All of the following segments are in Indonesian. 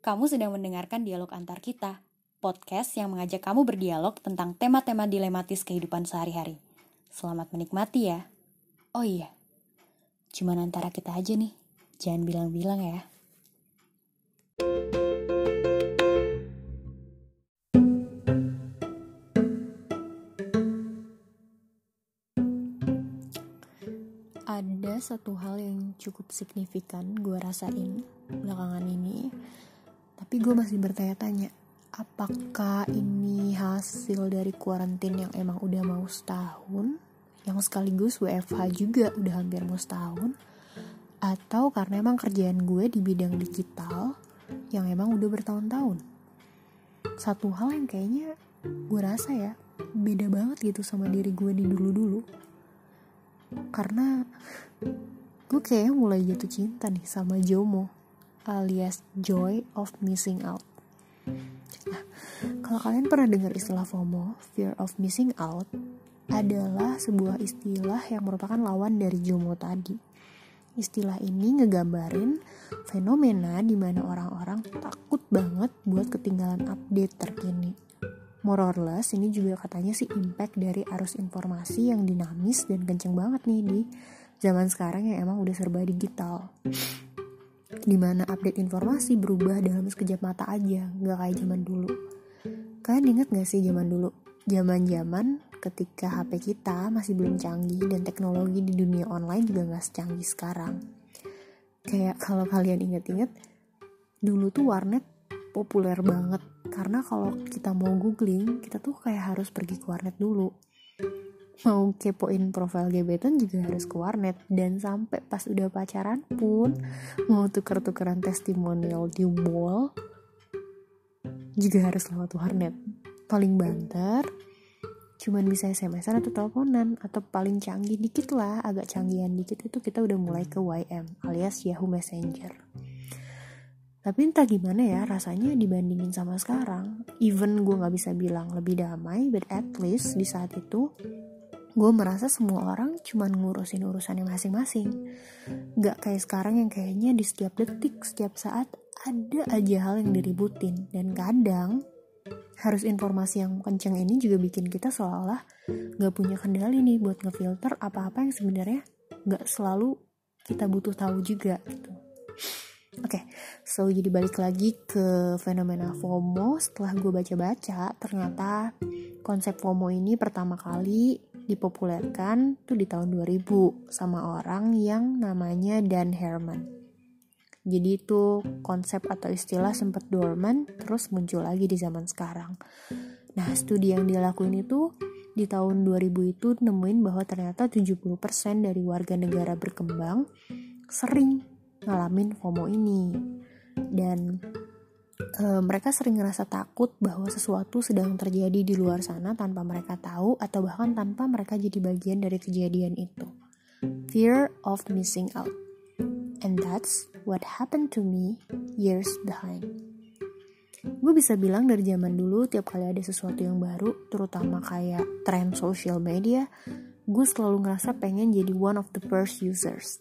Kamu sedang mendengarkan dialog antar kita, podcast yang mengajak kamu berdialog tentang tema-tema dilematis kehidupan sehari-hari. Selamat menikmati ya. Oh iya, cuman antara kita aja nih, jangan bilang-bilang ya. Ada satu hal yang cukup signifikan gue rasain belakangan ini tapi gue masih bertanya-tanya apakah ini hasil dari kuarantin yang emang udah mau setahun yang sekaligus WFH juga udah hampir mau setahun atau karena emang kerjaan gue di bidang digital yang emang udah bertahun-tahun? Satu hal yang kayaknya gue rasa ya beda banget gitu sama diri gue di dulu-dulu. Karena gue kayaknya mulai jatuh cinta nih sama Jomo alias joy of missing out. Nah, kalau kalian pernah dengar istilah FOMO, fear of missing out, adalah sebuah istilah yang merupakan lawan dari JOMO tadi. Istilah ini ngegambarin fenomena di mana orang-orang takut banget buat ketinggalan update terkini. More or less, ini juga katanya sih impact dari arus informasi yang dinamis dan kenceng banget nih di zaman sekarang yang emang udah serba digital di mana update informasi berubah dalam sekejap mata aja nggak kayak zaman dulu. Kalian inget gak sih zaman dulu? Zaman zaman ketika HP kita masih belum canggih dan teknologi di dunia online juga nggak secanggih sekarang. Kayak kalau kalian inget-inget dulu tuh warnet populer banget. Karena kalau kita mau googling kita tuh kayak harus pergi ke warnet dulu mau kepoin profil gebetan juga harus ke warnet. Dan sampai pas udah pacaran pun mau tuker-tukeran testimonial di wall juga harus lewat warnet. Paling banter cuman bisa SMS-an atau teleponan atau paling canggih dikit lah agak canggihan dikit itu kita udah mulai ke YM alias Yahoo Messenger. Tapi entah gimana ya rasanya dibandingin sama sekarang. Even gue gak bisa bilang lebih damai but at least di saat itu gue merasa semua orang cuma ngurusin urusannya masing-masing. Gak kayak sekarang yang kayaknya di setiap detik setiap saat ada aja hal yang diributin. Dan kadang harus informasi yang kenceng ini juga bikin kita seolah-olah gak punya kendali nih buat ngefilter apa-apa yang sebenarnya gak selalu kita butuh tahu juga gitu. Oke, okay, so jadi balik lagi ke fenomena FOMO. Setelah gue baca-baca ternyata konsep FOMO ini pertama kali dipopulerkan tuh di tahun 2000 sama orang yang namanya Dan Herman. Jadi itu konsep atau istilah sempat dormant terus muncul lagi di zaman sekarang. Nah, studi yang dia lakuin itu di tahun 2000 itu nemuin bahwa ternyata 70% dari warga negara berkembang sering ngalamin FOMO ini. Dan e, mereka sering ngerasa takut bahwa sesuatu sedang terjadi di luar sana tanpa mereka tahu atau bahkan tanpa mereka jadi bagian dari kejadian itu. Fear of missing out. And that's what happened to me years behind. Gue bisa bilang dari zaman dulu tiap kali ada sesuatu yang baru, terutama kayak tren social media, gue selalu ngerasa pengen jadi one of the first users.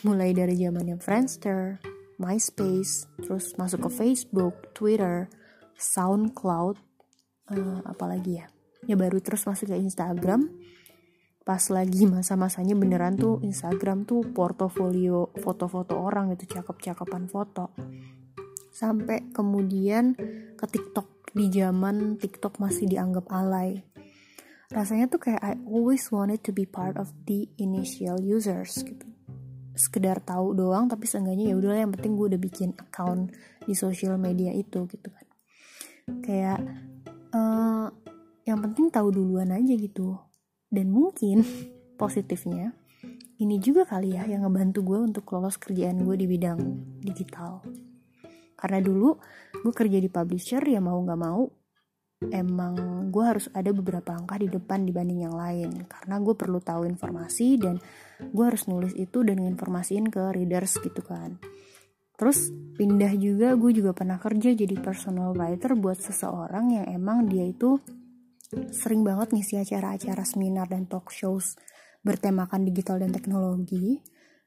Mulai dari zamannya Friendster, MySpace, terus masuk ke Facebook, Twitter, SoundCloud, uh, apalagi ya, ya baru terus masuk ke Instagram. Pas lagi masa-masanya beneran tuh Instagram tuh portofolio foto-foto orang itu cakep-cakepan foto. Sampai kemudian ke TikTok di zaman TikTok masih dianggap alay. Rasanya tuh kayak I always wanted to be part of the initial users gitu sekedar tahu doang tapi seenggaknya ya udahlah yang penting gue udah bikin account di sosial media itu gitu kan. Kayak uh, yang penting tahu duluan aja gitu. Dan mungkin positifnya ini juga kali ya yang ngebantu gue untuk lolos kerjaan gue di bidang digital. Karena dulu gue kerja di publisher ya mau nggak mau emang gue harus ada beberapa langkah di depan dibanding yang lain. Karena gue perlu tahu informasi dan gue harus nulis itu dan informasiin ke readers gitu kan. Terus pindah juga gue juga pernah kerja jadi personal writer buat seseorang yang emang dia itu sering banget ngisi acara-acara seminar dan talk shows bertemakan digital dan teknologi.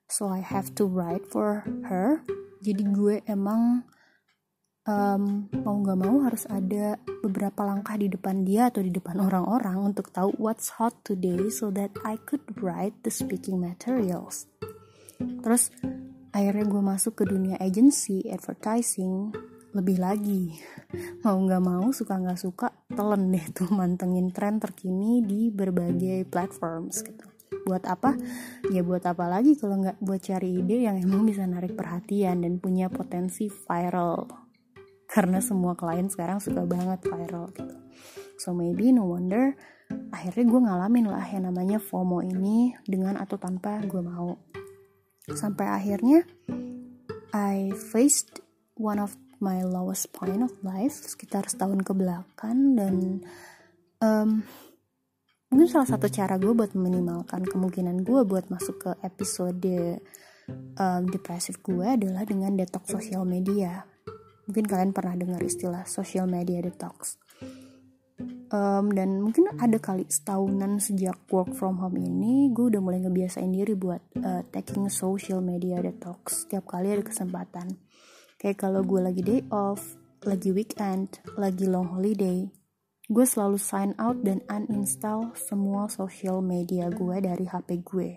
So I have to write for her. Jadi gue emang um, mau nggak mau harus ada beberapa langkah di depan dia atau di depan orang-orang untuk tahu what's hot today so that I could write the speaking materials. Terus akhirnya gue masuk ke dunia agency, advertising, lebih lagi. Mau nggak mau suka nggak suka telan deh tuh mantengin tren terkini di berbagai platforms gitu. Buat apa? Ya buat apa lagi kalau nggak buat cari ide yang emang bisa narik perhatian dan punya potensi viral karena semua klien sekarang suka banget viral gitu. So maybe no wonder akhirnya gue ngalamin lah yang namanya FOMO ini dengan atau tanpa gue mau. Sampai akhirnya I faced one of my lowest point of life sekitar setahun ke belakang dan um, mungkin salah satu cara gue buat meminimalkan kemungkinan gue buat masuk ke episode um, depresif gue adalah dengan detox sosial media mungkin kalian pernah dengar istilah social media detox. Um, dan mungkin ada kali setahunan sejak work from home ini gue udah mulai ngebiasain diri buat uh, taking social media detox. Setiap kali ada kesempatan. Kayak kalau gue lagi day off, lagi weekend, lagi long holiday, gue selalu sign out dan uninstall semua social media gue dari HP gue.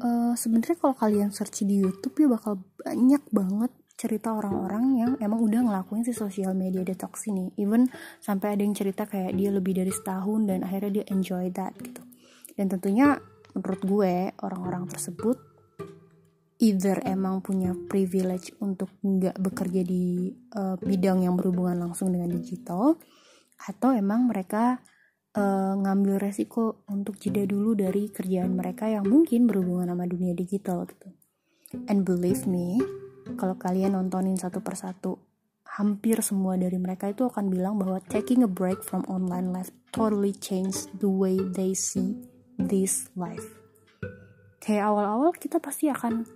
Uh, Sebenarnya kalau kalian search di YouTube ya bakal banyak banget cerita orang-orang yang emang udah ngelakuin si social media detox ini. Even sampai ada yang cerita kayak dia lebih dari setahun dan akhirnya dia enjoy that gitu. Dan tentunya menurut gue orang-orang tersebut either emang punya privilege untuk nggak bekerja di uh, bidang yang berhubungan langsung dengan digital atau emang mereka uh, ngambil resiko untuk jeda dulu dari kerjaan mereka yang mungkin berhubungan sama dunia digital gitu. And believe me, kalau kalian nontonin satu persatu, hampir semua dari mereka itu akan bilang bahwa taking a break from online life totally changed the way they see this life. Kayak awal-awal kita pasti akan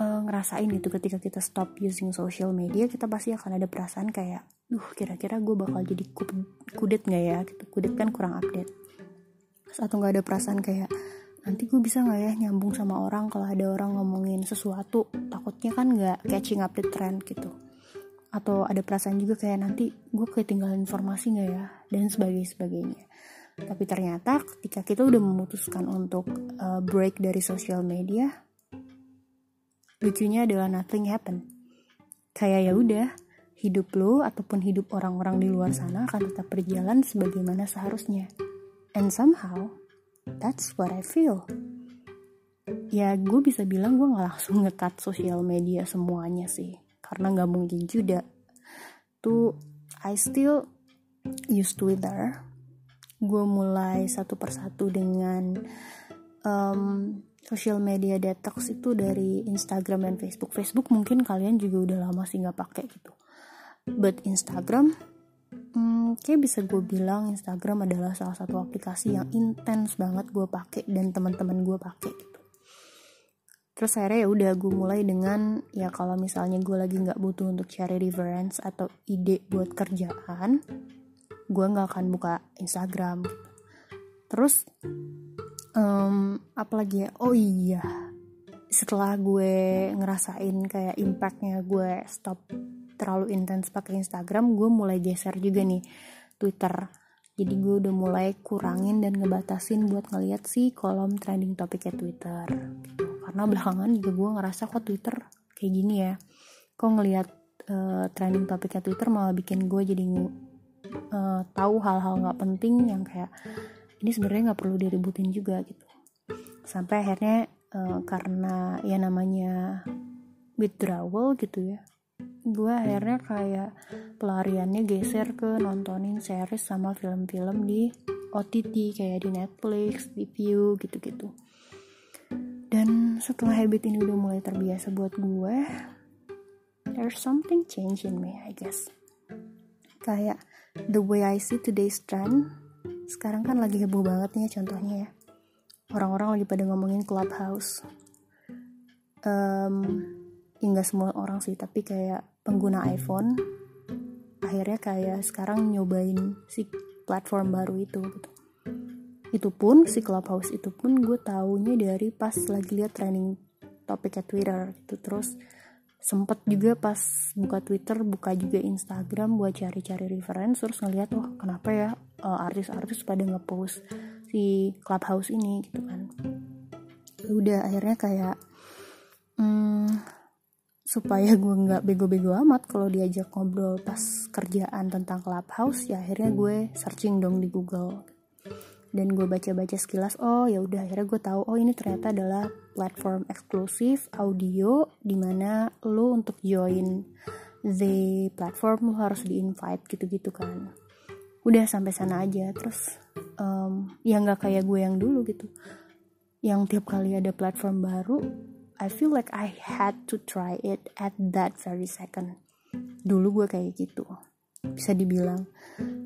uh, ngerasain gitu ketika kita stop using social media kita pasti akan ada perasaan kayak duh kira-kira gue bakal jadi kudet nggak ya? Gitu. Kudet kan kurang update. Atau nggak ada perasaan kayak nanti gue bisa nggak ya nyambung sama orang kalau ada orang ngomongin sesuatu takutnya kan nggak catching up the trend gitu. Atau ada perasaan juga kayak nanti gue ketinggalan informasi nggak ya dan sebagainya sebagainya. Tapi ternyata ketika kita udah memutuskan untuk uh, break dari sosial media lucunya adalah nothing happen. Kayak ya udah hidup lo ataupun hidup orang-orang di luar sana akan tetap berjalan sebagaimana seharusnya. And somehow that's what I feel ya gue bisa bilang gue nggak langsung ngekat sosial media semuanya sih karena nggak mungkin juga tuh I still use Twitter gue mulai satu persatu dengan um, social media detox itu dari Instagram dan Facebook. Facebook mungkin kalian juga udah lama sih nggak pakai gitu. But Instagram, hmm, kayak bisa gue bilang Instagram adalah salah satu aplikasi yang intens banget gue pakai dan teman-teman gue pakai gitu. Terus akhirnya ya udah gue mulai dengan ya kalau misalnya gue lagi nggak butuh untuk cari reference atau ide buat kerjaan, gue nggak akan buka Instagram. Terus um, apalagi ya oh iya setelah gue ngerasain kayak impactnya gue stop terlalu intens pakai Instagram gue mulai geser juga nih Twitter. Jadi gue udah mulai kurangin dan ngebatasin buat ngeliat sih kolom trending topiknya Twitter. Karena belakangan juga gue ngerasa kok Twitter kayak gini ya. Kok ngeliat uh, trending topiknya Twitter malah bikin gue jadi uh, tahu hal-hal nggak penting yang kayak ini sebenarnya nggak perlu diributin juga gitu. Sampai akhirnya uh, karena ya namanya withdrawal gitu ya gue akhirnya kayak pelariannya geser ke nontonin series sama film-film di OTT kayak di Netflix, di View gitu-gitu. Dan setelah habit ini udah mulai terbiasa buat gue, there's something change in me, I guess. Kayak the way I see today's trend sekarang kan lagi heboh banget nih contohnya ya orang-orang lagi pada ngomongin clubhouse um, ya semua orang sih tapi kayak pengguna iPhone akhirnya kayak sekarang nyobain si platform baru itu gitu. Itu pun si clubhouse itu pun gue taunya dari pas lagi liat training topiknya Twitter gitu. Terus sempet juga pas buka Twitter buka juga Instagram buat cari-cari reference terus ngeliat wah kenapa ya uh, artis-artis pada ngepost si clubhouse ini? Gitu kan. Ya udah akhirnya kayak hmm, supaya gue nggak bego-bego amat kalau diajak ngobrol pas kerjaan tentang clubhouse ya akhirnya gue searching dong di Google. Dan gue baca-baca sekilas oh ya udah akhirnya gue tahu oh ini ternyata adalah platform eksklusif audio di mana lo untuk join the platform lo harus di invite gitu-gitu kan. Udah sampai sana aja terus um, ya nggak kayak gue yang dulu gitu. Yang tiap kali ada platform baru I feel like I had to try it at that very second. Dulu gue kayak gitu bisa dibilang.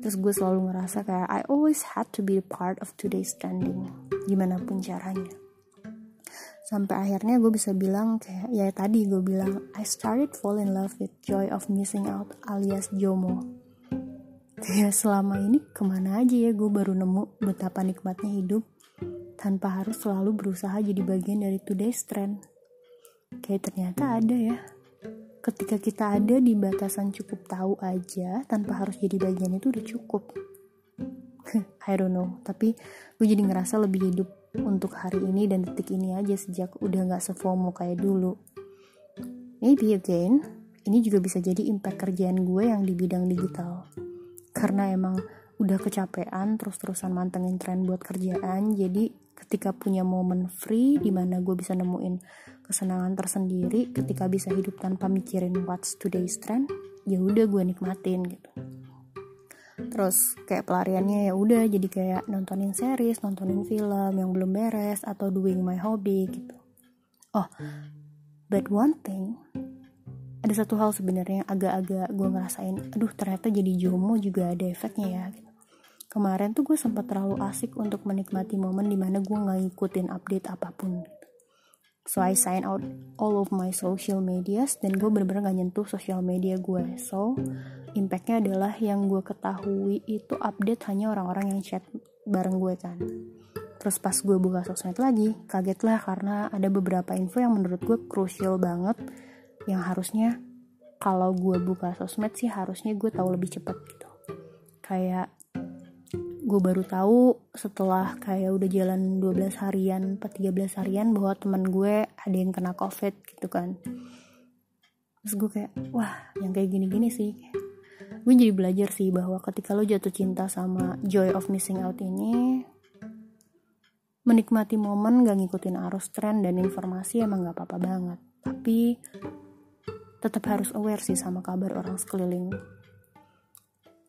Terus gue selalu ngerasa kayak I always had to be a part of today's trending. Gimana pun caranya. Sampai akhirnya gue bisa bilang kayak ya tadi gue bilang I started fall in love with joy of missing out alias JOMO. Kayak selama ini ke mana aja ya gue baru nemu betapa nikmatnya hidup tanpa harus selalu berusaha jadi bagian dari today's trend kayak ternyata ada ya. Ketika kita ada di batasan cukup tahu aja tanpa harus jadi bagian itu udah cukup. I don't know. Tapi gue jadi ngerasa lebih hidup untuk hari ini dan detik ini aja sejak udah gak sefomo kayak dulu. Maybe again ini juga bisa jadi impact kerjaan gue yang di bidang digital. Karena emang udah kecapean terus-terusan mantengin tren buat kerjaan. Jadi ketika punya momen free di mana gue bisa nemuin kesenangan tersendiri ketika bisa hidup tanpa mikirin what's today's trend ya udah gue nikmatin gitu. Terus kayak pelariannya ya udah jadi kayak nontonin series nontonin film yang belum beres atau doing my hobby gitu. Oh but one thing ada satu hal sebenarnya agak-agak gue ngerasain aduh ternyata jadi jomo juga ada efeknya ya gitu. Kemarin tuh gue sempat terlalu asik untuk menikmati momen di mana gue nggak ngikutin update apa pun so I sign out all of my social medias dan gue bener-bener gak nyentuh social media gue. So impactnya adalah yang gue ketahui itu update hanya orang-orang yang chat bareng gue kan. Terus pas gue buka sosmed lagi kaget lah karena ada beberapa info yang menurut gue crucial banget yang harusnya kalau gue buka sosmed sih harusnya gue tahu lebih cepat gitu. Kayak gue baru tahu setelah kayak udah jalan 12 harian 13 harian bahwa teman gue ada yang kena covid gitu kan. Terus gue kayak wah yang kayak gini-gini sih. Gue jadi belajar sih bahwa ketika lo jatuh cinta sama joy of missing out ini menikmati momen gak ngikutin arus tren dan informasi emang gak apa-apa banget. Tapi tetap harus aware sih sama kabar orang sekeliling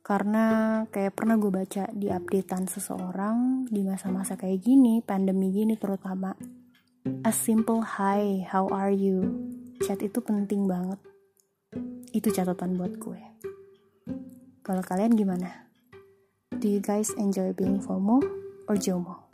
karena kayak pernah gue baca di updatean seseorang di masa-masa kayak gini, pandemi gini terutama. A simple hi, how are you? Chat itu penting banget. Itu catatan buat gue. Kalau kalian gimana? Do you guys enjoy being FOMO or JOMO?